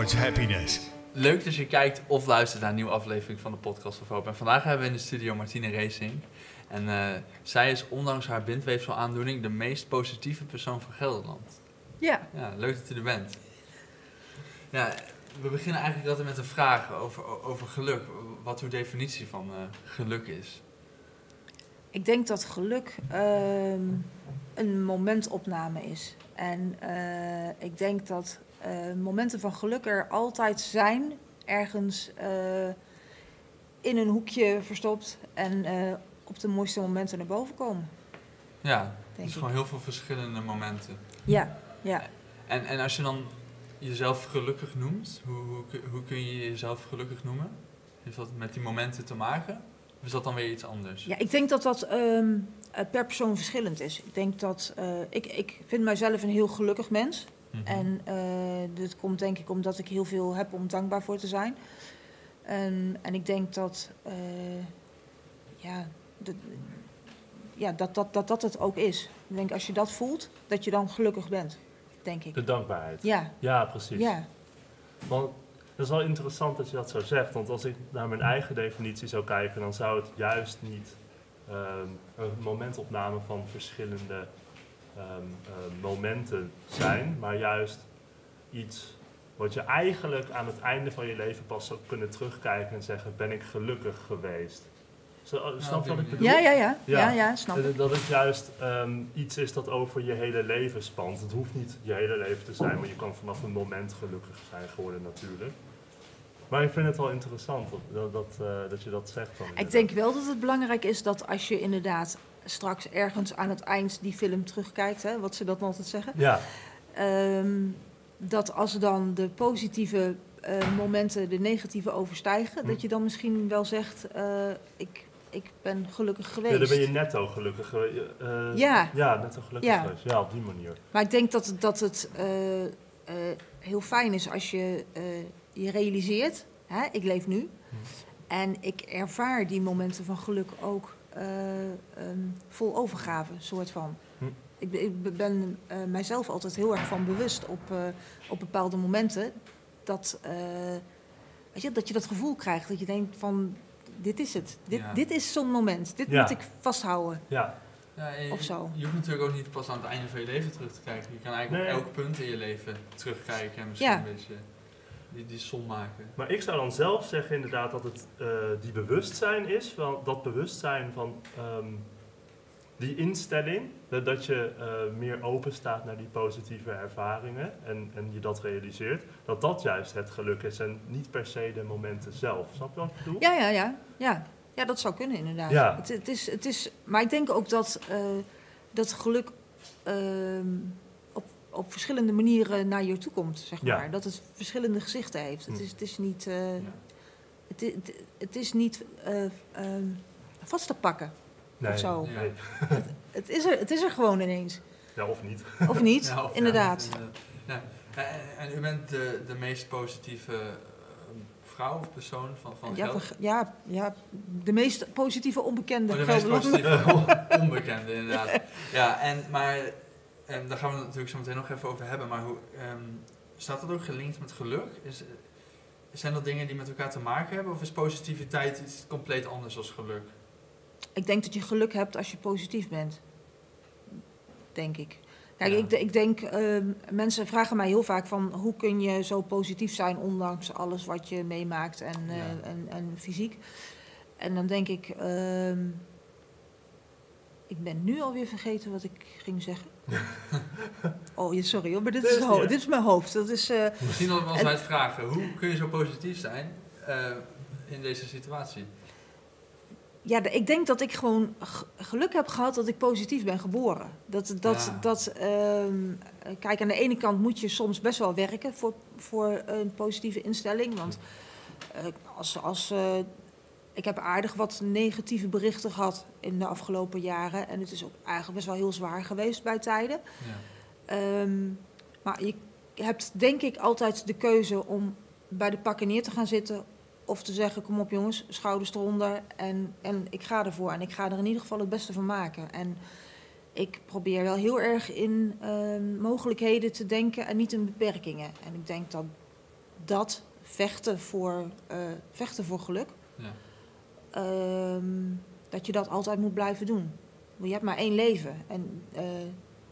towards happiness. Leuk dat je kijkt of luistert naar een nieuwe aflevering van de Podcast of Hope. En vandaag hebben we in de studio Martine Racing. En eh, zij is ondanks haar bindweefselaandoening de meest positieve persoon van Gelderland. Ja, Ja, leuk dat u er bent. Ja, we beginnen eigenlijk altijd met een vraag over, over geluk. Wat uw definitie van eh, geluk is. ik denk dat geluk ehm, een momentopname is. En eh, ik denk dat momenten van geluk er altijd zijn, ergens eh, in een hoekje verstopt en eh, op de mooiste momenten naar boven komen. Ja, ik. gewoon heel veel verschillende momenten. Ja, ja. En, en als je dan jezelf gelukkig noemt, hoe, hoe, kun- hoe kun je jezelf gelukkig noemen? Heeft dat met die momenten te maken? Of is dat dan weer iets anders? Ja, ik denk dat dat ehm, eh, per persoon verschillend is. Ik denk dat eh, ik, ik vind mijzelf een heel gelukkig mens. Mhm. En eh dit komt denk ik omdat ik heel veel heb om dankbaar voor te zijn. En, en ik denk dat, eh, ja, dat, ja dat, dat, dat dat het ook is. Ik denk als je dat voelt, dat je dan gelukkig bent, denk ik. De dankbaarheid. Ja, Ja, precies. ja, Want het is wel interessant dat je dat zo zegt. Want als ik naar mijn eigen definitie zou kijken, dan zou het juist niet ehm, een momentopname van verschillende momenten zijn, maar juist iets wat je eigenlijk aan het einde van je leven pas zou kunnen terugkijken en zeggen: ben ik gelukkig geweest? Zo, op snap je wat ik bedoel? ja, ja, ja, Ja. ja, ja, snap ik. Dat- het juist ehm, iets is dat over je hele leven spant. Het hoeft niet je hele leven te zijn, maar je kan vanaf een moment gelukkig zijn geworden natuurlijk. Maar ik vind het wel interessant dat, eh, dat je dat zegt dan. Ik denk wel dat het belangrijk is dat als je inderdaad straks ergens aan het eind die film terugkijkt, hè, wat ze dat altijd zeggen, Ja, Ehm, dat als dan de positieve eh, momenten de negatieve overstijgen, Hm. dat je dan misschien wel zegt: eh, ik, ik ben gelukkig ja, geweest. dan ben je netto gelukkig geweest. eh, Ja. Ja, netto gelukkig Ja. geweest. Ja, op die manier. Maar ik denk dat, dat het heel fijn is als je je realiseert: hè, ik leef nu. Hm. En ik ervaar die momenten van geluk ook eh, ehm, vol overgave, soort van. Hm. Ik, ben- ik ben eh, mijzelf altijd heel erg van bewust op, eh, op bepaalde momenten. Dat, eh, weet je, dat je dat gevoel krijgt. Dat je denkt van, dit is het. Dit, Ja. dit is zo'n moment. Dit Ja. moet ik vasthouden. Ja, je, Of zo. je hoeft natuurlijk ook niet pas aan het einde van je leven terug te kijken. Je kan eigenlijk Nee. op elk punt in je leven terugkijken en misschien Ja. een beetje die, die som maken. maar ik zou dan zelf zeggen inderdaad dat het eh, die bewustzijn is, van, dat bewustzijn van ehm, die instelling, dat, dat je eh, meer open staat naar die positieve ervaringen en, en je dat realiseert, dat dat juist het geluk is en niet per se de momenten zelf. Snap je wat ik bedoel? Ja, ja, ja. Ja, ja dat zou kunnen inderdaad. Ja. Het, het is, het is, maar ik denk ook dat, eh, dat geluk ehm, op, verschillende manieren naar je toe komt, zeg Ja. maar. Dat het verschillende gezichten heeft. Het Hm. is, het is niet, eh, Ja. het, het, het is niet eh, ehm, vast te pakken. Nee, zo. nee. Het is er, het is er gewoon ineens. Ja, of niet. Of niet? Ja, of ja, inderdaad. eh, ja. En, en u bent de, de meest positieve eh, vrouw of persoon van, van Ja, Gelder? ja, ja, de meest positieve onbekende. Oh, de meest positieve on- onbekende, inderdaad. Ja, en, maar ehm, daar gaan we het natuurlijk zo meteen nog even over hebben. Maar hoe, ehm, staat dat ook gelinkt met geluk? Is, zijn dat dingen die met elkaar te maken hebben? Of is positiviteit iets compleet anders als geluk? Ik denk dat je geluk hebt als je positief bent. Denk ik. Kijk, Ja. ik, ik denk, ehm, mensen vragen mij heel vaak van hoe kun je zo positief zijn ondanks alles wat je meemaakt en, eh, Ja. en, en fysiek. En dan denk ik, ik ben nu alweer vergeten wat ik ging zeggen. oh, sorry hoor, maar dit is, Nee, ho- ja. dit is mijn hoofd. Dat is, eh, Misschien dat we ons vragen. Hoe kun je zo positief zijn eh, in deze situatie? Ja, ik denk dat ik gewoon geluk heb gehad dat ik positief ben geboren. Dat, dat, Ja. dat, ehm, eh, kijk, aan de ene kant moet je soms best wel werken voor, voor een positieve instelling. Want eh, als, als, eh, ik heb aardig wat negatieve berichten gehad in de afgelopen jaren. En het is ook eigenlijk best wel heel zwaar geweest bij tijden. Ja. Ehm, maar je hebt denk ik altijd de keuze om bij de pakken neer te gaan zitten. Of te zeggen, kom op jongens, schouders eronder. En, en ik ga ervoor. En ik ga er in ieder geval het beste van maken. En ik probeer wel heel erg in ehm, mogelijkheden te denken en niet in beperkingen. En ik denk dat dat vechten voor, eh, vechten voor geluk, Ja. Ehm, dat je dat altijd moet blijven doen. Want je hebt maar één leven. En eh,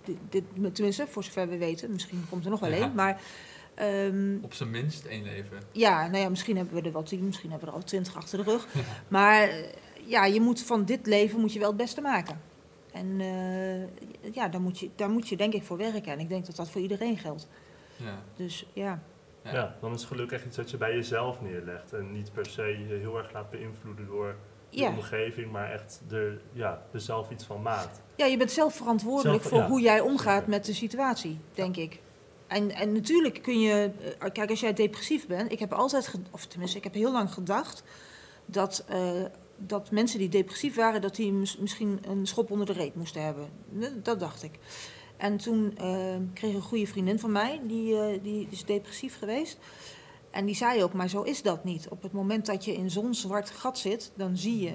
dit, dit, tenminste, voor zover we weten, misschien komt er nog wel Ja. één. Maar ehm, Op zijn minst één leven. ja, nou ja, misschien hebben we er wel tien, misschien hebben we er al twintig achter de rug. Maar eh, ja, je moet van dit leven moet je wel het beste maken. En eh, ja, daar moet, je, daar moet je denk ik voor werken. En ik denk dat dat voor iedereen geldt. Ja. Dus ja, Ja. Ja. dan is geluk echt iets wat je bij jezelf neerlegt. En niet per se je heel erg laat beïnvloeden door de ja. omgeving, maar echt er, ja, er zelf iets van maakt. ja, je bent zelf verantwoordelijk Zelf- voor ja, hoe jij omgaat met de situatie, denk ik. En, en natuurlijk kun je, eh, kijk, als jij depressief bent, ik heb altijd, of tenminste, ik heb heel lang gedacht dat, eh, dat mensen die depressief waren, dat die mis- misschien een schop onder de reet moesten hebben. Dat dacht ik. En toen eh, kreeg een goede vriendin van mij, die, eh, die is depressief geweest. En die zei ook, maar zo is dat niet. Op het moment dat je in zo'n zwart gat zit, dan zie je,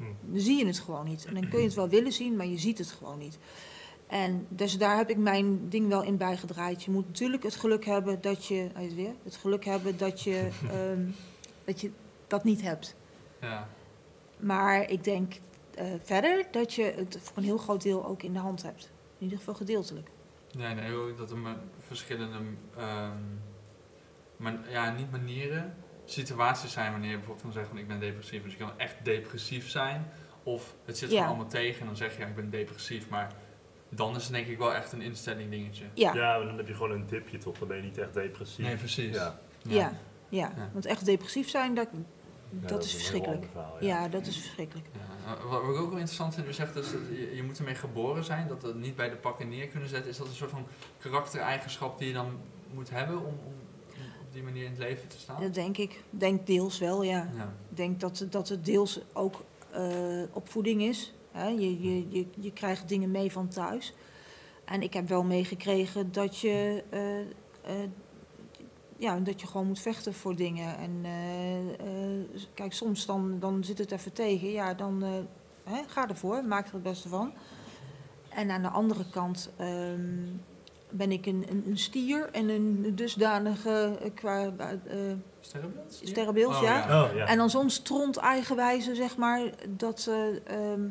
Hm. dan zie je het gewoon niet. En dan kun je het wel willen zien, maar je ziet het gewoon niet. En dus daar heb ik mijn ding wel in bijgedraaid. Je moet natuurlijk het geluk hebben dat je, is weer, het geluk hebben dat je, ehm, dat je dat niet hebt. Ja. Maar ik denk eh, verder dat je het voor een heel groot deel ook in de hand hebt. In ieder geval gedeeltelijk. Nee, nee, ook dat er ma- verschillende, ehm, man- ja, niet manieren, situaties zijn wanneer je bijvoorbeeld kan zeggen van ik ben depressief. Dus je kan echt depressief zijn, of het zit Ja. allemaal tegen en dan zeg je ja, ik ben depressief. Maar dan is het denk ik wel echt een instelling dingetje. Ja, Ja, maar dan heb je gewoon een dipje toch, dan ben je niet echt depressief. Nee, precies. Ja, ja, ja. Ja. Want echt depressief zijn, dat, Ja, dat, is verschrikkelijk. verhaal, Ja, dat is verschrikkelijk. Ja, eh, wat ik ook wel interessant vind, u zegt dus dat je, je moet ermee geboren zijn, dat dat niet bij de pakken neer kunnen zetten. Is dat een soort van karaktereigenschap die je dan moet hebben om, om, op die manier in het leven te staan? Dat denk ik. Denk deels wel, ja. Ja. Ik denk dat, dat het deels ook eh, opvoeding is. Hè? Je, je, je, je krijgt dingen mee van thuis. En ik heb wel meegekregen dat je, eh, eh, ja, dat je gewoon moet vechten voor dingen. En eh, eh, kijk, soms dan, dan zit het even tegen. Ja, dan eh, hè, ga ervoor, maak er het beste van. En aan de andere kant ehm, ben ik een, een, een stier en een dusdanige qua eh, Sterrenbeeld? sterrenbeeld, Oh, ja. Oh, ja. En dan zo'n stront eigenwijze, zeg maar, dat, eh, ehm,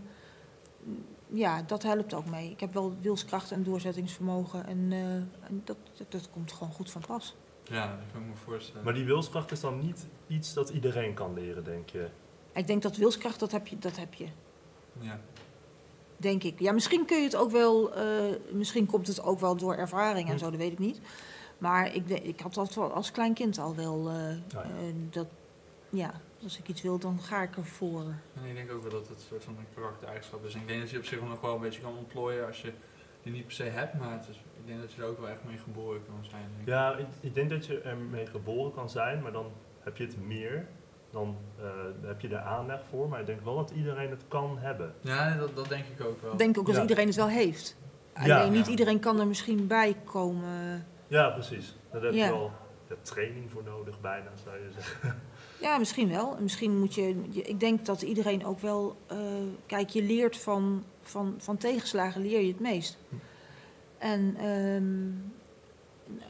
ja, dat helpt ook mee. Ik heb wel wilskracht en doorzettingsvermogen en, eh, en dat, dat, dat komt gewoon goed van pas. Ja, dat kan ik me voorstellen. Maar die wilskracht is dan niet iets dat iedereen kan leren, denk je? Ik denk dat wilskracht, dat heb je, dat heb je, ja. denk ik. Ja, misschien kun je het ook wel, eh, misschien komt het ook wel door ervaring en zo, dat weet ik niet. Maar ik, ik had dat wel als klein kind al wel, eh, ja. eh, dat, ja, als ik iets wil, dan ga ik ervoor. En ik denk ook wel dat het een soort van een karaktereigenschap is. En ik denk dat je op zich nog wel een beetje kan ontplooien als je niet per se hebt. Maar het is, ik denk dat je er ook wel echt mee geboren kan zijn. denk ik. Ja, ik, ik denk dat je ermee geboren kan zijn, maar dan heb je het meer. Dan eh, heb je de aanleg voor, maar ik denk wel dat iedereen het kan hebben. Ja, dat, dat denk ik ook wel. Ik denk ook dat Ja. iedereen het wel heeft. Ja. Alleen niet Ja. iedereen kan er misschien bij komen. Ja, precies. Daar heb Ja. je wel ja, training voor nodig, bijna zou je zeggen. Ja, misschien wel. En Misschien moet je, je- Ik denk dat iedereen ook wel. eh, kijk, je leert van, van, van tegenslagen leer je het meest. En ehm,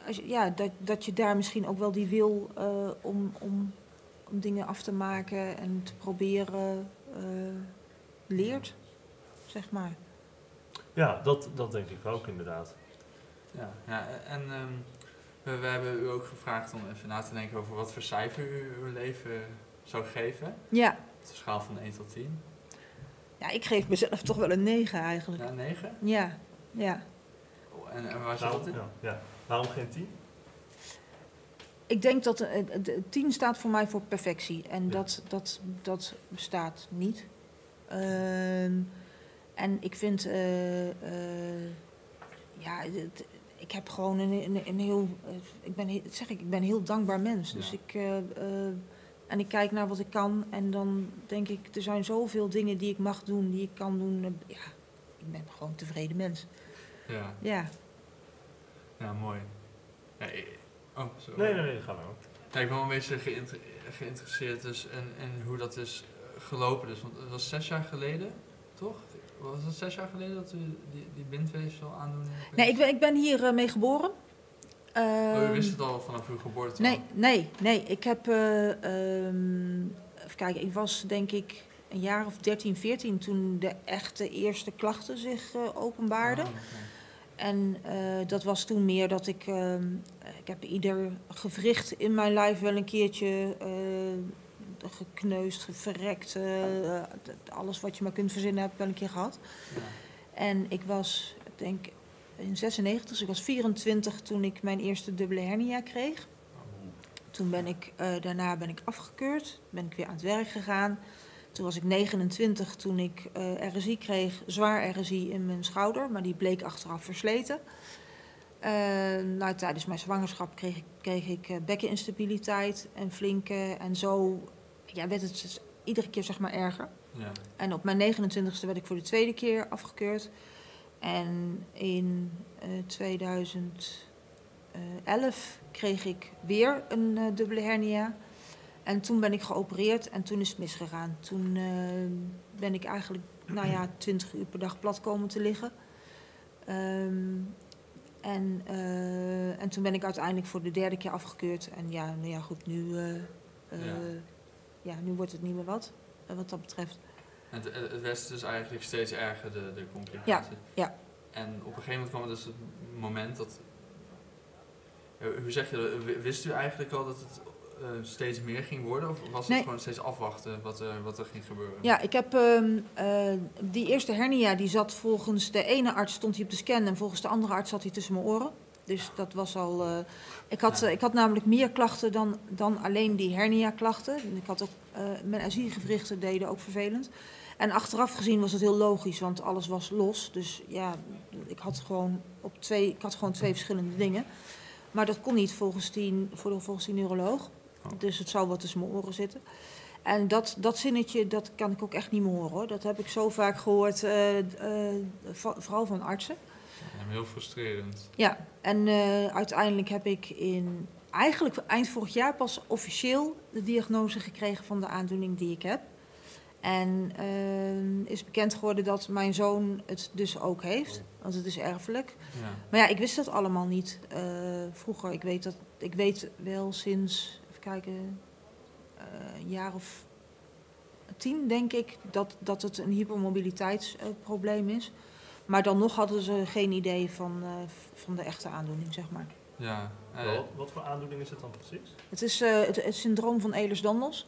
als je, ja, dat, dat je daar misschien ook wel die wil eh, om, om, om dingen af te maken en te proberen eh, leert, zeg maar. Ja, dat, dat denk ik ook inderdaad. Ja, ja en ehm, we, we hebben u ook gevraagd om even na te denken over wat voor cijfer u uw leven zou geven. Ja. Op de schaal van 1 tot 10. ja, ik geef mezelf toch wel een 9 eigenlijk. Ja, 9. Ja, ja. En, en waar zit Waarom, dat in? ja, ja. Waarom geen tien? Ik denk dat de, de, de 10 staat voor mij voor perfectie. En Ja. dat, dat, dat bestaat niet. Ehm, en ik vind, eh, eh, ja, het- ik heb gewoon een, een, een heel, eh, ik ben, zeg ik, ik ben een heel dankbaar mens. Dus Ja. ik, eh, eh, en ik kijk naar wat ik kan en dan denk ik, er zijn zoveel dingen die ik mag doen, die ik kan doen. Eh, Ja, ik ben gewoon een tevreden mens. Ja, Ja. ja mooi. Ja, oh, sorry. Nee, nee, nee, ga maar. Ja, ik ben wel een beetje geïnter- geïnteresseerd dus in, in hoe dat is eh, gelopen. Dus, want het was zes jaar geleden toch? Was het zes jaar geleden dat u die, die bindweefsel aandoening kreeg? Nee, ik ben, ik ben hier eh, mee geboren. Oh, u Ehm, wist het al vanaf uw geboorte? Nee, al? nee, nee. Ik heb, eh, ehm, even kijken, ik was denk ik een jaar of 13, 14 toen de echte eerste klachten zich eh, openbaarden. Oh, oké. En eh, dat was toen meer dat ik, ehm, ik heb ieder gewricht in mijn lijf wel een keertje eh, gekneusd, verrekt, eh, alles wat je maar kunt verzinnen heb ik wel een keer gehad. Ja. En ik was, ik denk in 96, dus ik was 24 toen ik mijn eerste dubbele hernia kreeg. Toen ben ik, daarna ben ik afgekeurd, ben ik weer aan het werk gegaan. Toen was ik 29 toen ik eh, RSI kreeg, zwaar RSI in mijn schouder, maar die bleek achteraf versleten. Eh, nou, tijdens mijn zwangerschap kreeg ik, kreeg ik eh, bekkeninstabiliteit en flinke en zo ja, werd het dus iedere keer zeg maar erger. Ja. En op mijn 29e werd ik voor de tweede keer afgekeurd. En in eh 2011 kreeg ik weer een dubbele hernia. En toen ben ik geopereerd en toen is het misgegaan. Toen eh, ben ik eigenlijk, nou ja, 20 uur per dag plat komen te liggen. Ehm, en, eh, en toen ben ik uiteindelijk voor de derde keer afgekeurd. En ja, nou ja, goed, nu, eh, Ja. ja, nu wordt het niet meer wat, wat dat betreft. Het, het werd dus eigenlijk steeds erger, de, de complicatie. ja. En op een gegeven moment kwam dus het moment dat... Hoe zeg je dat? Wist u eigenlijk al dat het eh, steeds meer ging worden? Of was het Nee. gewoon steeds afwachten wat er, wat er ging gebeuren? Ja, ik heb ehm, eh, die eerste hernia, die zat volgens de ene arts stond hij op de scan en volgens de andere arts zat hij tussen mijn oren. Dus dat was al. eh, ik, had, ik had namelijk meer klachten dan, dan alleen die hernia-klachten. En Ik had ook, mijn aziergewrichten deden ook vervelend. En achteraf gezien was het heel logisch, want alles was los. Dus ja, ik had gewoon, op twee, ik had gewoon twee verschillende dingen. Maar dat kon niet volgens die, volgens die neuroloog. Oh. Dus het zou wat tussen mijn oren zitten. En dat, dat zinnetje, dat kan ik ook echt niet meer horen. Hoor. Dat heb ik zo vaak gehoord, eh, eh, vooral van artsen. Heel frustrerend. Ja, en eh, uiteindelijk heb ik in eigenlijk eind vorig jaar pas officieel de diagnose gekregen van de aandoening die ik heb. En is bekend geworden dat mijn zoon het dus ook heeft, want het is erfelijk. Ja. Maar ja, ik wist dat allemaal niet vroeger. Ik weet, dat, ik weet wel sinds, even kijken, eh, een jaar of tien denk ik, dat, dat het een hypermobiliteitsprobleem is. Maar dan nog hadden ze geen idee van, eh, van de echte aandoening, zeg maar. Ja. eh, Wat, wat voor aandoening is het dan precies? Het is eh, het, het syndroom van Ehlers-Danlos.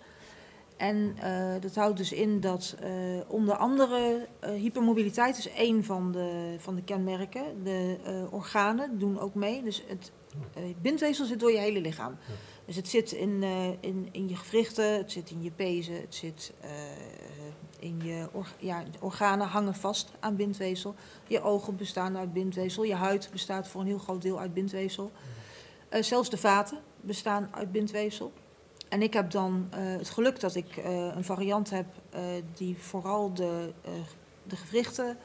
En eh, dat houdt dus in dat eh, onder andere eh, hypermobiliteit is één van de, van de kenmerken. De eh, organen doen ook mee. Dus het eh, bindweefsel zit door je hele lichaam. Ja. Dus het zit in, eh, in, in je gewrichten, het zit in je pezen, het zit eh, in je or- ja, organen hangen vast aan bindweefsel. Je ogen bestaan uit bindweefsel, je huid bestaat voor een heel groot deel uit bindweefsel. Eh, zelfs de vaten bestaan uit bindweefsel. En ik heb dan het geluk dat ik een variant heb die vooral de, de gewrichten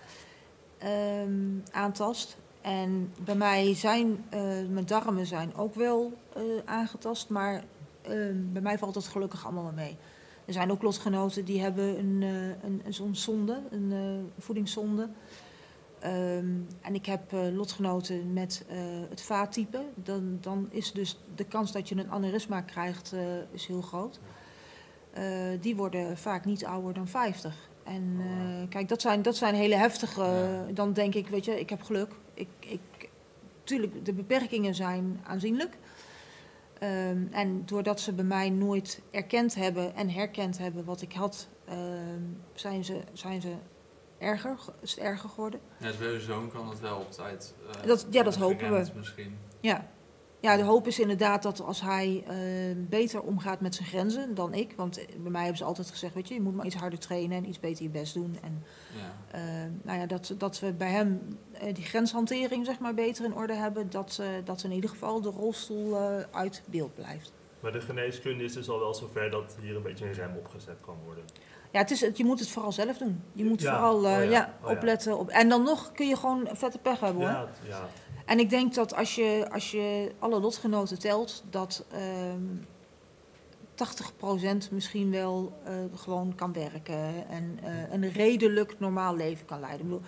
ehm, aantast. En bij mij zijn eh, mijn darmen zijn ook wel eh, aangetast, maar ehm, bij mij valt het gelukkig allemaal wel mee. Er zijn ook lotgenoten die hebben een, eh, een, zo'n zonde, een voedingszonde. Ehm, en ik heb lotgenoten met het vaattype. Dan, dan is dus de kans dat je een aneurysma krijgt is heel groot. Die worden vaak niet ouder dan 50. En eh, kijk, dat zijn, dat zijn hele heftige. Ja. Dan denk ik, weet je, ik heb geluk. Ik, ik, tuurlijk, de beperkingen zijn aanzienlijk. Ehm, en doordat ze bij mij nooit erkend hebben en herkend hebben wat ik had, ehm, zijn, ze, zijn ze erger, is het erger geworden. Ja, dus bij uw zoon kan het wel op tijd. eh, Dat- ja, dat hopen we. Misschien. Ja. Ja, de hoop is inderdaad dat als hij eh, beter omgaat met zijn grenzen dan ik. Want bij mij hebben ze altijd gezegd, weet je, je moet maar iets harder trainen en iets beter je best doen. En Ja. eh, nou ja, dat, dat we bij hem eh, die grenshantering zeg maar, beter in orde hebben. Dat, eh, dat in ieder geval de rolstoel eh, uit beeld blijft. Maar de geneeskunde is dus al wel zover dat hier een beetje een rem opgezet kan worden. Ja, het is, je moet het vooral zelf doen. Je moet Ja, vooral eh, oh ja, ja, oh ja. opletten. Op, en dan nog kun je gewoon vette pech hebben hoor. Ja. En ik denk dat als je, als je alle lotgenoten telt, dat ehm, 80% misschien wel eh, gewoon kan werken en eh, een redelijk normaal leven kan leiden. Ik bedoel,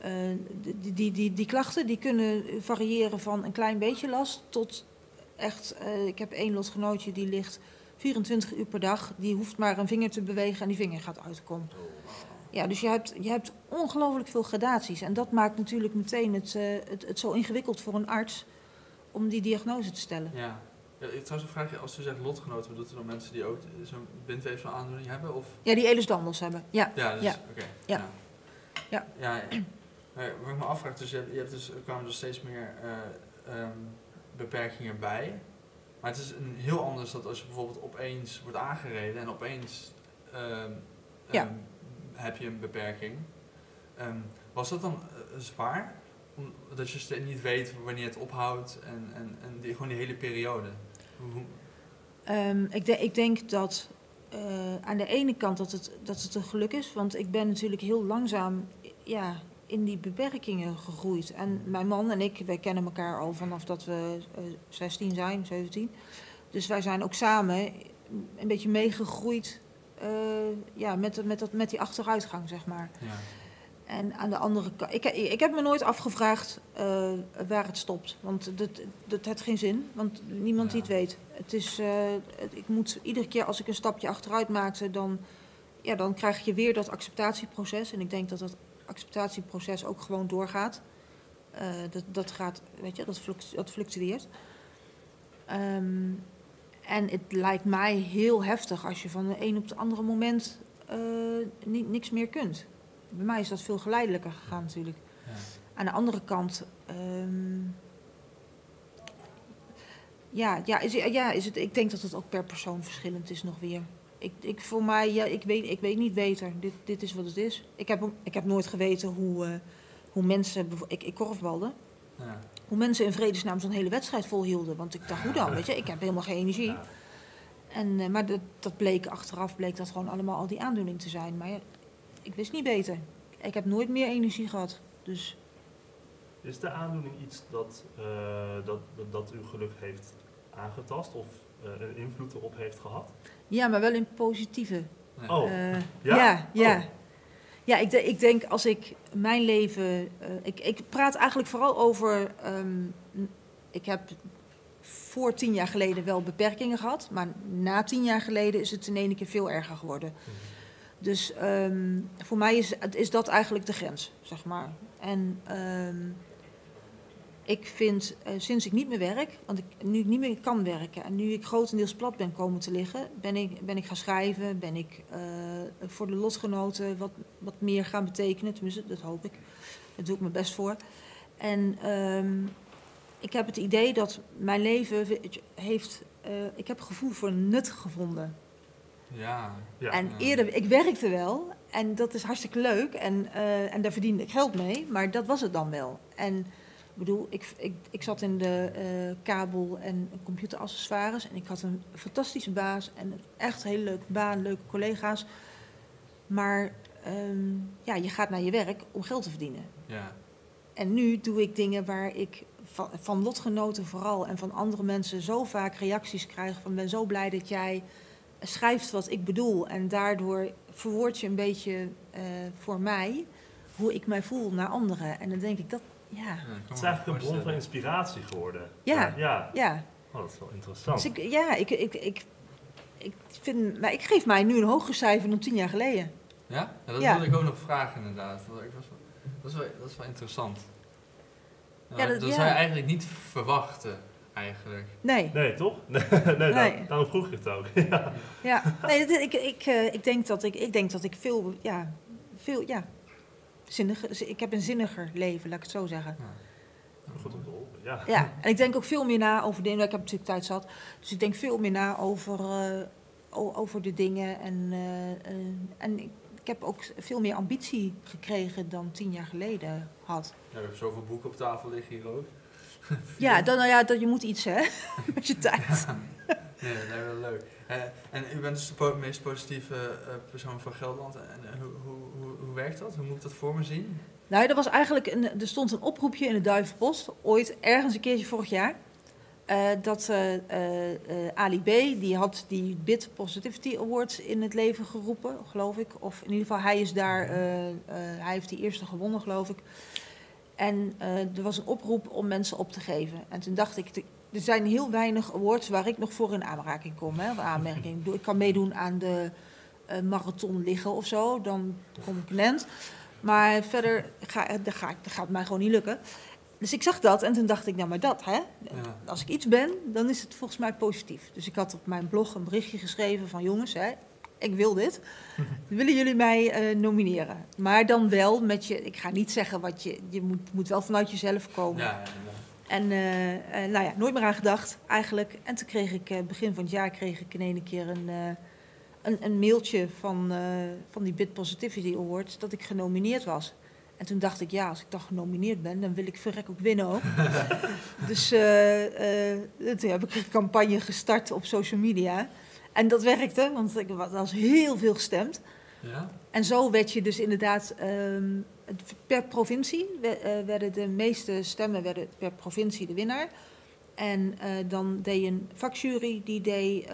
eh, die, die, die, die klachten die kunnen variëren van een klein beetje last tot echt, ik heb één lotgenootje die ligt 24 uur per dag, die hoeft maar een vinger te bewegen en die vinger gaat uitkomen. Ja, dus je hebt, je hebt ongelooflijk veel gradaties. En dat maakt natuurlijk meteen het, eh, het, het zo ingewikkeld voor een arts om die diagnose te stellen. Ja. ja ik trouwens een vraagje, als u zegt lotgenoten, bedoelt u dan mensen die ook zo'n bindweefselaandoening hebben? Of? Ja, die Ehlers-Danlos hebben. Ja, Ja, dus, Ja. oké. Ja. Ja. Ja. ja. ja. Maar wat ik me afvraag, dus je hebt, je hebt dus, er kwamen dus steeds meer eh, ehm, beperkingen bij. Maar het is een heel anders dan als je bijvoorbeeld opeens wordt aangereden en opeens ehm, Ja. ehm, heb je een beperking. Ehm, was dat dan eh, zwaar? Omdat je niet weet wanneer het ophoudt en, en, en die, gewoon die hele periode. Ehm, ik, de- ik denk dat eh, aan de ene kant dat het, dat het een geluk is, want ik ben natuurlijk heel langzaam ja, in die beperkingen gegroeid. En mijn man en ik, wij kennen elkaar al vanaf dat we eh 16 zijn, 17. Dus wij zijn ook samen een beetje meegegroeid eh, ja, met, met, dat, met die achteruitgang, zeg maar. ja. En aan de andere kant, ik, ik heb me nooit afgevraagd eh, waar het stopt. Want dat, dat heeft geen zin, want niemand die het weet. Het is, eh, ik moet iedere keer als ik een stapje achteruit maakte, dan, ja, dan krijg je weer dat acceptatieproces. En ik denk dat dat acceptatieproces ook gewoon doorgaat. Dat, dat gaat, weet je, dat, fluct- dat fluctueert. Ehm, en het lijkt mij heel heftig als je van de een op het andere moment ni- niks meer kunt. Bij mij is dat veel geleidelijker gegaan natuurlijk. ja. Aan de andere kant, ehm, ja, ja, is, ja is het, ik denk dat het ook per persoon verschillend is nog weer. Ik, ik, voor mij, ja, ik, weet, ik weet niet beter. Dit, dit is wat het is. Ik heb, ik heb nooit geweten hoe, eh, hoe mensen, ik, ik korfbalde, Ja. hoe mensen in vredesnaam zo'n hele wedstrijd volhielden. Want ik dacht, hoe dan? Weet je, ik heb helemaal geen energie. Ja. En, eh, maar dat, dat bleek achteraf, bleek dat gewoon allemaal al die aandoening te zijn. Maar ja, ik wist niet beter. Ik heb nooit meer energie gehad. Dus Is de aandoening iets dat, eh, dat, dat, dat uw geluk heeft aangetast of eh, een invloed erop heeft gehad? ja, maar wel in positieve. Oh, ja? ja, ja. Oh. Ja, ik, de- ik denk als ik mijn leven. eh, ik, ik praat eigenlijk vooral over. ehm, ik heb voor tien jaar geleden wel beperkingen gehad. Maar na tien jaar geleden is het in één keer veel erger geworden. Dus ehm, voor mij is, is dat eigenlijk de grens, zeg maar. En ehm, ik vind, eh, sinds ik niet meer werk, want ik nu ik niet meer kan werken en nu ik grotendeels plat ben komen te liggen, ben ik, ben ik gaan schrijven, ben ik eh, voor de lotgenoten wat, wat meer gaan betekenen. Tenminste, dat hoop ik. Daar doe ik mijn best voor. En ehm, ik heb het idee dat mijn leven heeft. eh, ik heb gevoel voor nut gevonden. Ja. Ja. En eerder, ik werkte wel en dat is hartstikke leuk en, en daar verdiende ik geld mee, maar dat was het dan wel. En bedoel, ik, ik, ik zat in de eh, kabel- en computeraccessoires en ik had een fantastische baas en een echt hele leuke baan, leuke collega's. Maar ehm, ja, je gaat naar je werk om geld te verdienen. Ja. En nu doe ik dingen waar ik van, van lotgenoten vooral en van andere mensen zo vaak reacties krijg van ben zo blij dat jij schrijft wat ik bedoel. En daardoor verwoord je een beetje eh, voor mij hoe ik mij voel naar anderen. En dan denk ik dat, ja, ik Het is eigenlijk een bron van inspiratie geworden. Ja. Ja, ja. Oh, dat is wel interessant. Dus ik, ja, ik, ik, ik, ik vind, maar ik geef mij nu een hoger cijfer dan tien jaar geleden. Ja? ja dat Ja. wilde ik ook nog vragen inderdaad. Want ik was wel- Dat is wel, dat is wel interessant. Ja, Ja, dat- dat ja. zou je eigenlijk niet verwachten, eigenlijk. Nee. Nee, toch? Nee, nee, Nee. daar- daarom vroeg ik het ook. ja. Ja, nee, dit- ik, ik, eh, ik, denk dat ik, ik denk dat ik veel, ja, veel, ja, zinniger, ik heb een zinniger leven, laat ik het zo zeggen. Goed om te horen, ja. Ja, en ik denk ook veel meer na over dingen, ik heb natuurlijk tijd zat, dus ik denk veel meer na over, eh, over de dingen en, eh, eh, en ik, ik heb ook veel meer ambitie gekregen dan tien jaar geleden had. Ja, we hebben zoveel boeken op tafel liggen hier ook. Ja, dan, nou ja, dat, je moet iets hè, met je tijd. Nee, dat lijkt wel leuk. En u bent dus de meest positieve persoon van Gelderland. En hoe, hoe, hoe, werkt dat? Hoe moet ik dat voor me zien? Nou, er was eigenlijk een, er stond een oproepje in de Duivenpost, ooit ergens een keertje vorig jaar. eh, dat eh, Ali B, die had die Bit Positivity Awards in het leven geroepen, geloof ik. Of in ieder geval, hij is daar, eh, hij heeft die eerste gewonnen, geloof ik. En er was een oproep om mensen op te geven. En toen dacht ik, er zijn heel weinig awards waar ik nog voor in aanraking kom. Hè, aanmerking. Ik bedoel, Ik kan meedoen aan de eh, marathon liggen of zo, dan kom ik nent. Maar verder ga, dat, ga, dat gaat mij gewoon niet lukken. Dus ik zag dat en toen dacht ik, nou maar dat, hè? Als ik iets ben, dan is het volgens mij positief. Dus ik had op mijn blog een berichtje geschreven van jongens, hè, ik wil dit. Willen jullie mij eh, nomineren? Maar dan wel met je, ik ga niet zeggen wat je, je moet, moet wel vanuit jezelf komen. Ja, ja, ja. En eh, eh, nou ja, nooit meer aan gedacht eigenlijk. En toen kreeg ik, eh, begin van het jaar kreeg ik in één keer een, eh, een, een mailtje van, eh, van die Bit Positivity Awards dat ik genomineerd was. En toen dacht ik, ja, als ik dan genomineerd ben, dan wil ik verrek ook winnen ook. dus eh, eh, toen heb ik een campagne gestart op social media. En dat werkte, want ik was heel veel gestemd. Ja? En zo werd je dus inderdaad het- per provincie we- werden de meeste stemmen werden per provincie de winnaar. En dan deed een vakjury die deed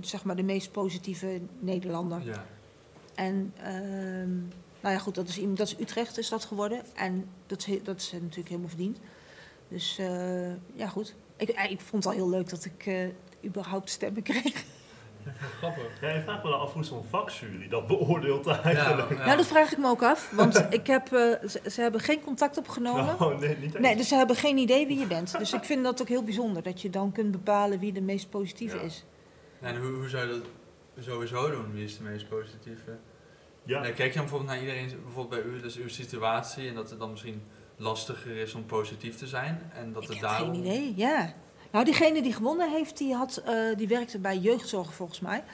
zeg maar de meest positieve Nederlander. Ja. En ehm, nou ja, goed, dat is, iemand- dat is Utrecht is dat geworden. En dat is, dat is natuurlijk helemaal verdiend. Dus eh, ja, goed. Ik, ik vond het al heel leuk dat ik eh, überhaupt stemmen kreeg. Grappig. Ja, je vraagt me dan af hoe zo'n vakjury dat beoordeelt eigenlijk. Ja, ja. Nou, dat vraag ik me ook af. Want ik heb, eh, ze, ze hebben geen contact opgenomen. Nou, nee, niet. Nee, dus ze hebben geen idee wie je bent. Dus ik vind dat ook heel bijzonder. Dat je dan kunt bepalen wie de meest positieve Ja. is. En hoe, hoe zou je dat sowieso doen? Wie is de meest positieve? Ja, Nee, kijk je dan bijvoorbeeld naar iedereen, bijvoorbeeld bij u, dus uw situatie, en dat het dan misschien lastiger is om positief te zijn? En dat Ik het heb daarom... geen idee, ja. Nou, diegene die gewonnen heeft, die, had, eh, die werkte bij jeugdzorg volgens mij.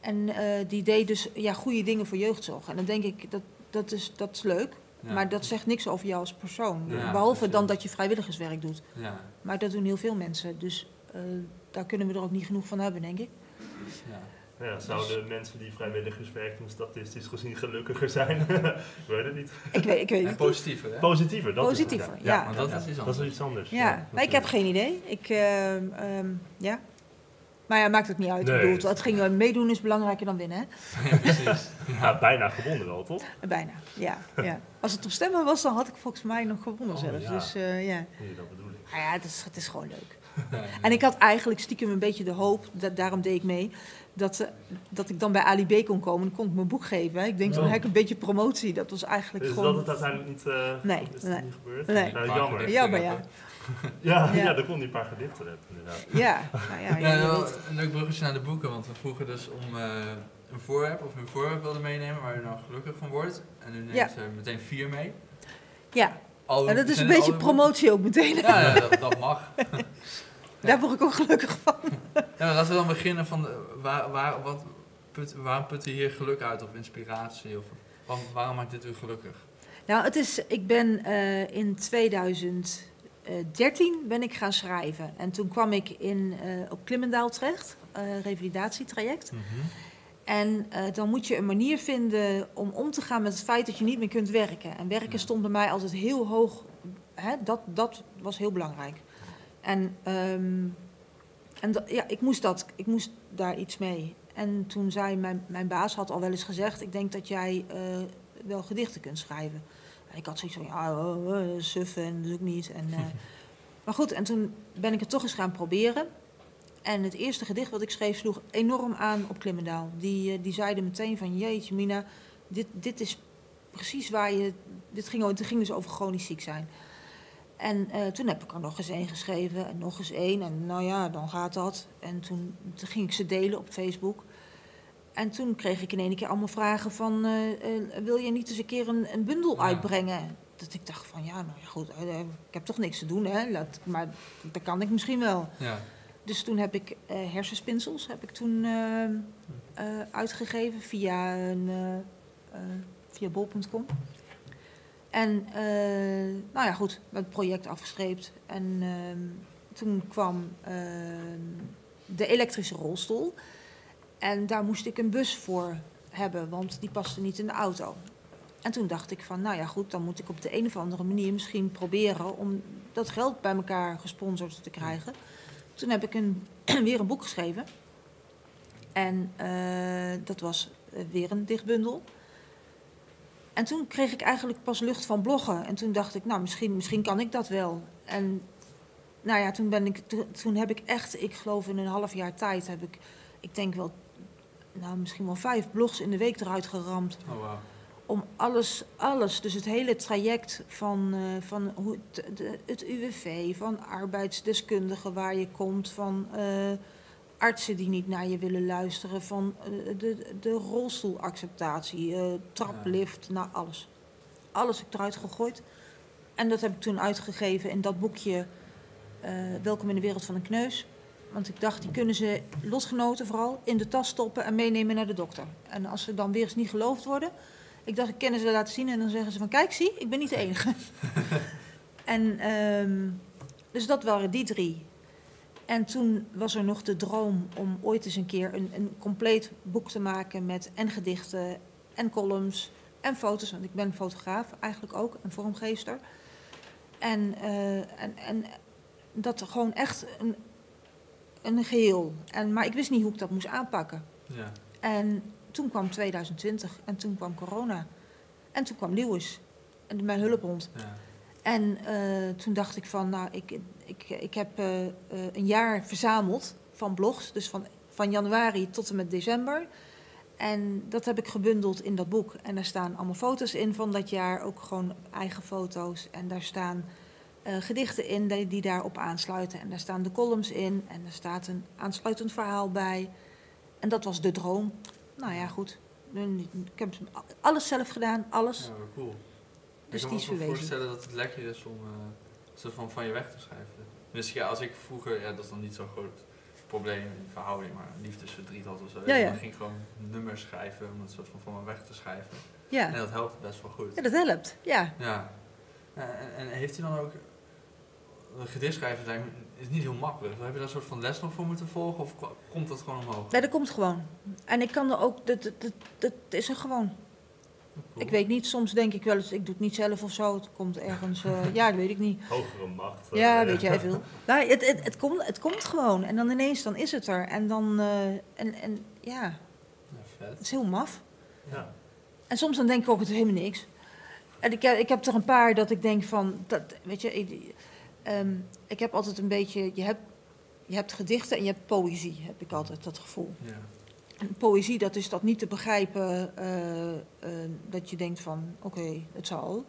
En eh, die deed dus ja, goede dingen voor jeugdzorg. En dan denk ik, dat, dat, is, dat is leuk. Ja. Maar dat zegt niks over jou als persoon. Ja, Behalve precies. dan dat je vrijwilligerswerk doet. Ja, Maar dat doen heel veel mensen. Dus eh, daar kunnen we er ook niet genoeg van hebben, denk ik. Ja. ja, zouden mensen die vrijwilligerswerk doen statistisch gezien gelukkiger zijn? ik weet het niet. Ik weet, ik weet het niet. positiever, hè? Positiever, dat Positiever, is het. ja. Want dat is iets Dat is anders. iets anders. Ja, maar ik heb geen idee. Ik, ehm, ehm, ja. Maar ja, maakt het niet uit. Nee. Ik bedoel, het ging, meedoen is belangrijker dan winnen, hè? Ja, precies. Ja, bijna gewonnen wel, toch? Bijna, ja, ja. Als het op stemmen was, dan had ik volgens mij nog gewonnen Oh, zelfs. ja. Dus eh, ja. Nee, dat bedoel ik. Nou ja, het is, het is gewoon leuk. En ik had eigenlijk stiekem een beetje de hoop, dat, daarom deed ik mee, dat, eh, dat ik dan bij Ali B kon komen. Dan kon ik mijn boek geven. Hè. Ik denk, dan Oh. heb ik een beetje promotie. Dat was eigenlijk Is gewoon... dat het uiteindelijk niet, eh, Nee, is nee. niet gebeurd? Nee. Nou, paar jammer. Jammer, ja. Ja, ja. Ja. dan kon die een paar gedichten hebben, inderdaad. Ja, nou ja, ja, Ja, een leuk bruggetje naar de boeken, want we vroegen dus om eh, een voorwerp of een voorwerp wilde meenemen waar u nou gelukkig van wordt. En u neemt Ja. eh, meteen vier mee. ja. Al, En dat is een beetje promotie ook meteen. ja dat, dat mag. Daar word ik ook gelukkig van. Ja, laten we dan beginnen van de- waar, waar, wat put, waarom put u hier geluk uit of inspiratie? Of, waarom, waarom maakt dit u gelukkig? Nou, het is, ik ben eh, in 2013 ben ik gaan schrijven. En toen kwam ik in, eh, op Klimmendaal terecht, eh revalidatietraject. En eh, dan moet je een manier vinden om om te gaan met het feit dat je niet meer kunt werken. En werken Ja. stond bij mij altijd heel hoog. Hè, dat, dat was heel belangrijk. En, ehm, en dat- ja, ik, moest dat, ik moest daar iets mee. En toen zei mijn, mijn baas had al wel eens gezegd: Ik denk dat jij eh, wel gedichten kunt schrijven. En ik had zoiets van: Ja, oh, oh, suffen en dat doe ik niet. En, eh, maar goed, en toen ben ik het toch eens gaan proberen. En het eerste gedicht wat ik schreef sloeg enorm aan op Klimmendaal. Die, eh, die zeiden meteen van, jeetje Mina, dit, dit is precies waar je... Dit ging, het ging dus over chronisch ziek zijn. En eh, toen heb ik er nog eens één geschreven en nog eens één. En nou ja, dan gaat dat. En toen, toen ging ik ze delen op Facebook. En toen kreeg ik in één keer allemaal vragen van... eh, eh, wil je niet eens een keer een, een bundel Ja. uitbrengen? Dat ik dacht van, ja, nou ja, goed, ik heb toch niks te doen, hè. Laat, maar dat kan ik misschien wel. Ja. Dus toen heb ik hersenspinsels heb ik toen eh, uitgegeven via, een, via bol.com. En eh, nou ja, goed, het project afgestreept. En ehm, toen kwam ehm, de elektrische rolstoel. En daar moest ik een bus voor hebben, want die paste niet in de auto. En toen dacht ik van, nou ja goed, dan moet ik op de een of andere manier misschien proberen om dat geld bij elkaar gesponsord te krijgen. Toen heb ik een, weer een boek geschreven. En eh, dat was eh, weer een dichtbundel. En toen kreeg ik eigenlijk pas lucht van bloggen. En toen dacht ik, nou, misschien, misschien kan ik dat wel. En nou ja, toen, ben ik, to- toen heb ik echt, ik geloof in een half jaar tijd, heb ik, ik denk wel, nou, misschien wel vijf blogs in de week eruit geramd Oh, wauw. om alles, alles, dus het hele traject van, eh, van hoe het, de, het UWV, van arbeidsdeskundigen waar je komt, van eh, artsen die niet naar je willen luisteren, van eh, de, de rolstoelacceptatie, eh, traplift, nou alles. Alles heb ik eruit gegooid. En dat heb ik toen uitgegeven in dat boekje eh, Welkom in de wereld van een kneus. Want ik dacht, die kunnen ze, lotgenoten vooral, in de tas stoppen en meenemen naar de dokter. En als ze dan weer eens niet geloofd worden, ik dacht, ik kan ze laten zien en dan zeggen ze van, kijk, zie, ik ben niet de enige. en ehm, dus dat waren die drie. En toen was er nog de droom om ooit eens een keer een, een compleet boek te maken met en gedichten en columns en foto's. Want ik ben fotograaf eigenlijk ook, en vormgeester. En, eh, en, en dat gewoon echt een, een geheel. En, maar ik wist niet hoe ik dat moest aanpakken. Ja. En toen kwam 2020 en toen kwam corona. En toen kwam Lewis, en mijn hulphond. Ja. En eh, toen dacht ik van, nou, ik, ik, ik heb eh, eh, een jaar verzameld van blogs. Dus van, van januari tot en met december. En dat heb ik gebundeld in dat boek. En daar staan allemaal foto's in van dat jaar, ook gewoon eigen foto's. En daar staan gedichten in die, die daarop aansluiten. En daar staan de columns in. En er staat een aansluitend verhaal bij. En dat was de droom. Nou ja, goed. Ik heb alles zelf gedaan, alles. Ja, cool. Dus ik die kan is me voorstellen dat het lekker is om eh soort van van je weg te schrijven. Dus ja, als ik vroeger, ja, dat is dan niet zo'n groot probleem in verhouding, maar liefdesverdriet had of zo. Ja, ja. Dan ging ik gewoon nummers schrijven om het soort van van me weg te schrijven. Ja. En dat helpt best wel goed. ja, dat helpt. Ja. Ja. En, en heeft hij dan ook... Een gedicht schrijven is niet heel makkelijk. Heb je daar een soort van les nog voor moeten volgen of ko- komt dat gewoon omhoog? Nee, dat komt gewoon. En ik kan er ook, dat, dat, dat, dat is er gewoon. Ik weet niet, soms denk ik wel eens, ik doe het niet zelf of zo. Het komt ergens, eh, ja, dat weet ik niet. Hogere macht. eh, Ja, weet jij veel. Nou, het, het, het, komt, het komt gewoon. En dan ineens, dan is het er. En dan, eh, en, en ja, Ja, vet. het is heel maf. Ja. En soms dan denk ik ook, het is helemaal niks. En ik, heb- ik heb er een paar dat ik denk van, dat, weet je, ik, ehm, ik heb altijd een beetje, je hebt, je hebt gedichten en je hebt poëzie, heb ik altijd dat gevoel. Ja. En poëzie, dat is dat niet te begrijpen, eh, eh, dat je denkt van, oké, het zal.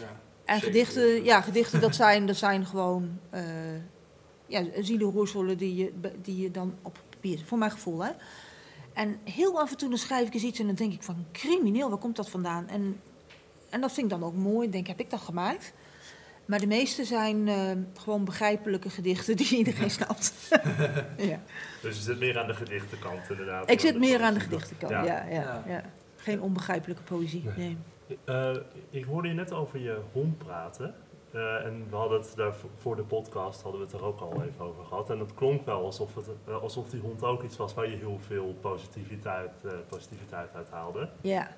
Ja. En Zeker. gedichten, ja, gedichten dat zijn, dat zijn gewoon eh ja, zielenroerselen die je, die je dan op papier, voor mijn gevoel, hè. En heel af en toe dan schrijf ik eens iets en dan denk ik van, crimineel, waar komt dat vandaan? En, en dat vind ik dan ook mooi, ik denk, heb ik dat gemaakt? Maar de meeste zijn eh, gewoon begrijpelijke gedichten die iedereen snapt. ja. Dus je zit meer aan de gedichtenkant inderdaad. Ik zit meer aan de gedichtenkant, Ja. ja. Ja, Geen onbegrijpelijke poëzie, nee. Eh, ik hoorde je net over je hond praten. Eh, en we hadden het daar voor de podcast hadden we het er ook al even over gehad. En het klonk wel alsof, het, alsof die hond ook iets was waar je heel veel positiviteit, eh, positiviteit uit haalde. Ja.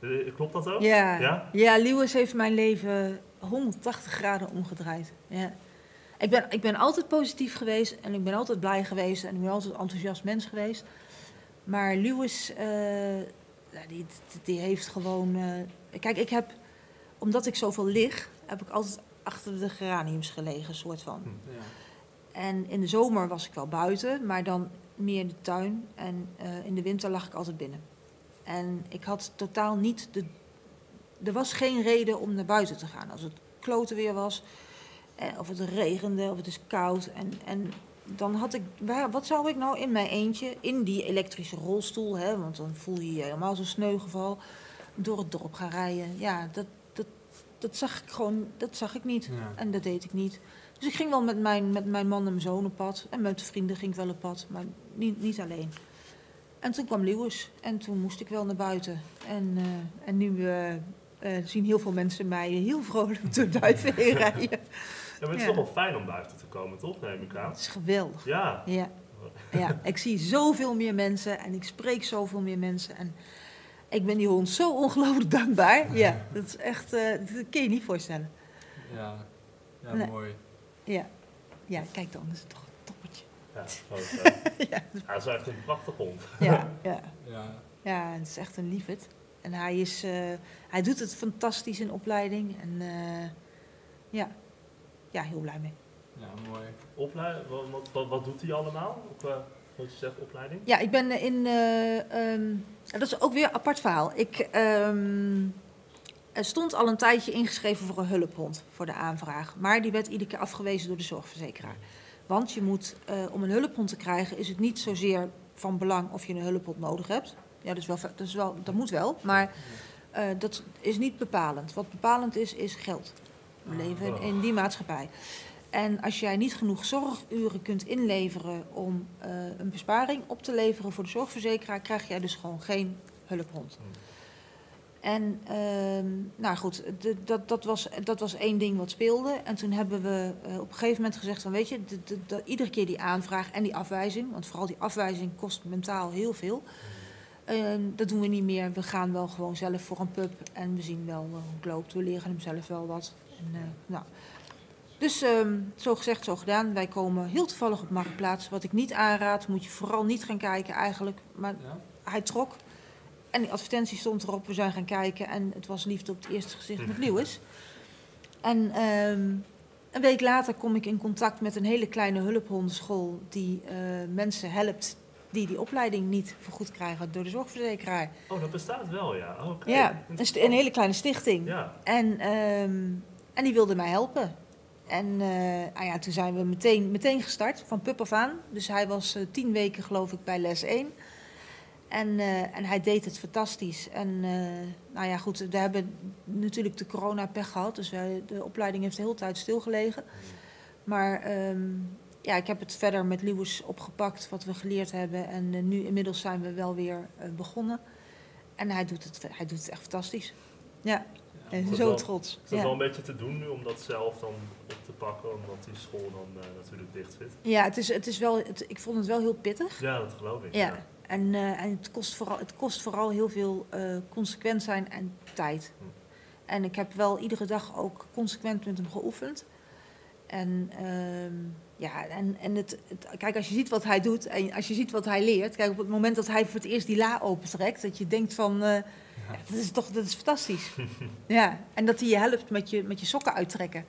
Eh, klopt dat ook? Ja. Ja? ja, Lewis heeft mijn leven 180 graden omgedraaid. Ja. Ik, ben, ik ben altijd positief geweest en ik ben altijd blij geweest en ik ben altijd een enthousiast mens geweest. Maar Lewis, eh, ja, die, die heeft gewoon. eh, kijk, ik heb, omdat ik zoveel lig, heb ik altijd achter de geraniums gelegen, soort van. Hm. Ja. En in de zomer was ik wel buiten, maar dan meer in de tuin. En eh, in de winter lag ik altijd binnen. En ik had totaal niet de. Er was geen reden om naar buiten te gaan. Als het klote weer was, eh, of het regende, of het is koud. En, en dan had ik. waar- Wat zou ik nou in mijn eentje, in die elektrische rolstoel, hè, want dan voel je je helemaal zo'n sneugeval, door het dorp gaan rijden. Ja, dat, dat, dat zag ik gewoon. Dat zag ik niet. Ja. En dat deed ik niet. Dus ik ging wel met mijn, met mijn man en mijn zoon op pad. En met vrienden ging ik wel op pad, maar niet, niet alleen. En toen kwam Lewis en toen moest ik wel naar buiten. En, eh, en nu eh, eh, zien heel veel mensen mij heel vrolijk door Duiven heen rijden. Ja, maar het is Ja. toch wel fijn om buiten te komen, toch? Neem ik aan. Het is geweldig. Ja. Ja. ja, ik zie zoveel meer mensen en ik spreek zoveel meer mensen. En ik ben die hond zo ongelooflijk dankbaar. Ja, dat is echt, eh, dat kun je niet voorstellen. Ja, ja Nee. mooi. Ja. ja, kijk dan, dat is toch. Ja, groot, hè? ja. Is echt een prachtig hond. Ja, ja. Ja. ja, het is echt een liefhet. En hij, is, eh, hij doet het fantastisch in opleiding. En eh, ja. ja, heel blij mee. ja, mooi. Oplei- wat, wat, wat, wat doet hij allemaal? Op, eh, wat je zegt, opleiding? Ja, ik ben in. eh, ehm, dat is ook weer een apart verhaal. Ik ehm, er stond al een tijdje ingeschreven voor een hulphond voor de aanvraag. Maar die werd iedere keer afgewezen door de zorgverzekeraar. Want je moet, eh, om een hulphond te krijgen, is het niet zozeer van belang of je een hulphond nodig hebt. Ja, dat, is wel, dat, is wel, dat moet wel. Maar eh, dat is niet bepalend. Wat bepalend is, is geld. We leven in, in die maatschappij. En als jij niet genoeg zorguren kunt inleveren om eh, een besparing op te leveren voor de zorgverzekeraar, krijg jij dus gewoon geen hulphond. En ehm, nou goed, dat, dat, was, dat was één ding wat speelde. En toen hebben we eh, op een gegeven moment gezegd van weet je, de- de- de- iedere keer die aanvraag en die afwijzing, want vooral die afwijzing kost mentaal heel veel. Ehm, dat doen we niet meer. We gaan wel gewoon zelf voor een pub en we zien wel hoe het loopt. We leren hem zelf wel wat. En, eh, nou. Dus ehm, zo gezegd, zo gedaan. Wij komen heel toevallig op Marktplaats. Wat ik niet aanraad, moet je vooral niet gaan kijken eigenlijk. Maar Ja? hij trok. En die advertentie stond erop. We zijn gaan kijken. En het was liefde op het eerste gezicht met Lewis. En ehm, een week later kom ik in contact met een hele kleine hulphondenschool. Die eh, mensen helpt die die opleiding niet vergoed krijgen door de zorgverzekeraar. Oh, dat bestaat wel, ja. Oh. Ja, een, een hele kleine stichting. Ja, En, ehm, en die wilde mij helpen. En eh, ah ja, toen zijn we meteen, meteen gestart, van pup af aan. Dus hij was eh, tien weken geloof ik bij les 1. En, eh, en hij deed het fantastisch. En eh, nou ja, goed, we hebben natuurlijk de corona-pech gehad. Dus wij, de opleiding heeft de hele tijd stilgelegen. Maar ehm, ja, ik heb het verder met Lewis opgepakt, wat we geleerd hebben. En eh, nu inmiddels zijn we wel weer begonnen. En hij doet, het, hij doet het echt fantastisch. Ja, en zo wel- trots. Is dat Ja. wel een beetje te doen nu om dat zelf dan op te pakken, omdat die school dan natuurlijk dicht zit? Ja, het is, het is wel, het, ik vond het wel heel pittig. Ja, dat geloof ik. Ja. En, eh, en het, kost vooral, het kost vooral heel veel eh, consequent zijn en tijd. Hm. En ik heb wel iedere dag ook consequent met hem geoefend. En ehm, ja, en, en het, het- kijk, als je ziet wat hij doet en als je ziet wat hij leert. Kijk, op het moment dat hij voor het eerst die la opentrekt, dat je denkt van, eh, ja, dat is toch dat is fantastisch. ja, en dat hij je helpt met je, met je sokken uittrekken.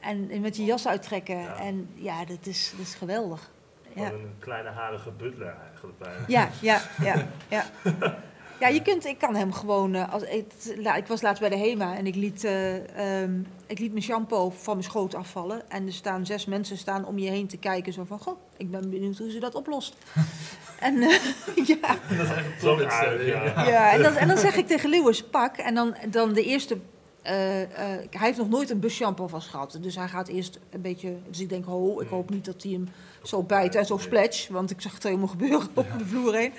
En, en met je jas uittrekken. Ja. En ja, dat is, dat is geweldig. Ja. Een kleine harige butler eigenlijk bijna. Ja, ja, ja, ja. Ja, je kunt, ik kan hem gewoon. eh, als, ik, la- ik was laatst bij de HEMA en ik liet, eh, ehm, ik liet mijn shampoo van mijn schoot afvallen. En er staan zes mensen staan om je heen te kijken. Zo van: Goh, ik ben benieuwd hoe ze dat oplost. en, eh, ja, Dat is echt een Zo topinstelling. aardig, ja. ja, en, dan, en dan zeg ik tegen Lewis: pak. En dan, dan de eerste. Eh, eh, hij heeft nog nooit een bus shampoo vast gehad. Dus hij gaat eerst een beetje. Dus ik denk: ho, ik hoop niet dat hij hem zo bijt en zo splash. Want ik zag het helemaal gebeuren over de vloer heen.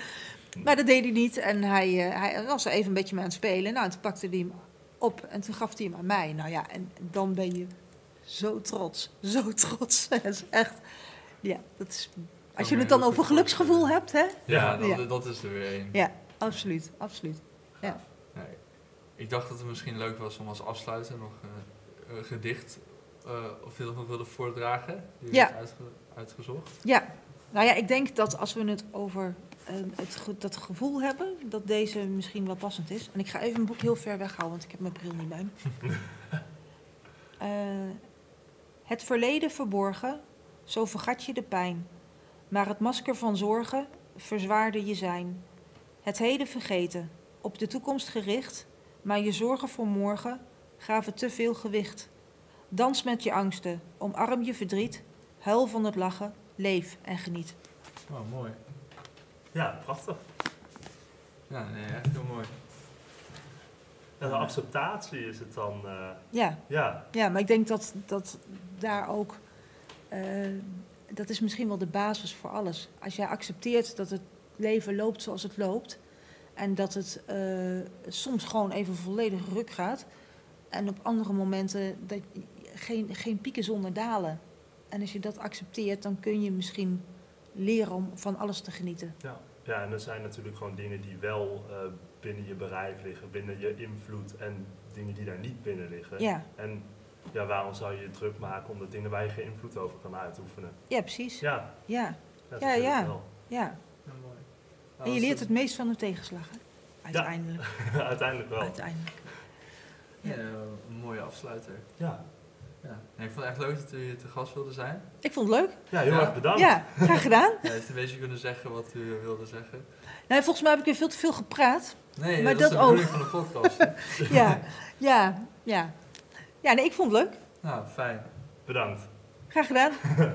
Maar dat deed hij niet. En hij, eh, hij was er even een beetje mee aan het spelen. Nou, en toen pakte hij hem op en toen gaf hij hem aan mij. Nou ja, en dan ben je zo trots. Zo trots. Dat is echt... Ja, dat is... Als je het dan over geluksgevoel hebt, hè? Ja, dat, Ja. dat is er weer één. Ja, absoluut. Absoluut. Nee. Ik dacht dat het misschien leuk was om als afsluiter nog eh, een gedicht eh, of dat nog wilde voordragen. Die Ja. uitge- uitgezocht. Ja, nou ja, ik denk dat als we het over eh, het, dat gevoel hebben, dat deze misschien wel passend is. En ik ga even mijn boek heel ver weghouden, want ik heb mijn bril niet bij me. Eh, het verleden verborgen, zo vergat je de pijn. Maar het masker van zorgen verzwaarde je zijn. Het heden vergeten, op de toekomst gericht, maar je zorgen voor morgen gaven te veel gewicht. Dans met je angsten, omarm je verdriet, huil van het lachen, leef en geniet. Oh, mooi. Ja, prachtig. Ja, nee, echt heel mooi. En de acceptatie is het dan, eh, Ja, ja, ja maar ik denk dat, dat daar ook, eh, dat is misschien wel de basis voor alles. Als jij accepteert dat het leven loopt zoals het loopt en dat het eh, soms gewoon even volledig ruk gaat en op andere momenten dat geen, geen pieken zonder dalen. En als je dat accepteert, dan kun je misschien leren om van alles te genieten. ja. Ja, en er zijn natuurlijk gewoon dingen die wel eh, binnen je bereik liggen, binnen je invloed en dingen die daar niet binnen liggen. Ja, En ja, waarom zou je je druk maken om de dingen waar je geen invloed over kan uitoefenen? Ja, precies. Ja, Ja, Ja, ja. wel. ja. Ja. En je leert het meest van de tegenslag. hè? Uiteindelijk. Uiteindelijk wel. Uiteindelijk. Ja, een mooie afsluiter. Ja. Ja. Nee, ik vond het echt leuk dat u hier te gast wilde zijn. Ik vond het leuk. ja, heel Ja. erg bedankt. Ja, graag gedaan. Hij heeft een beetje kunnen zeggen wat u wilde zeggen. Nou, volgens mij heb ik weer veel te veel gepraat. Nee, Maar dat, is de ook. bedoeling van de podcast. Ja, ja, ja. Ja, nee, ik vond het leuk. nou, fijn. Bedankt. Graag gedaan.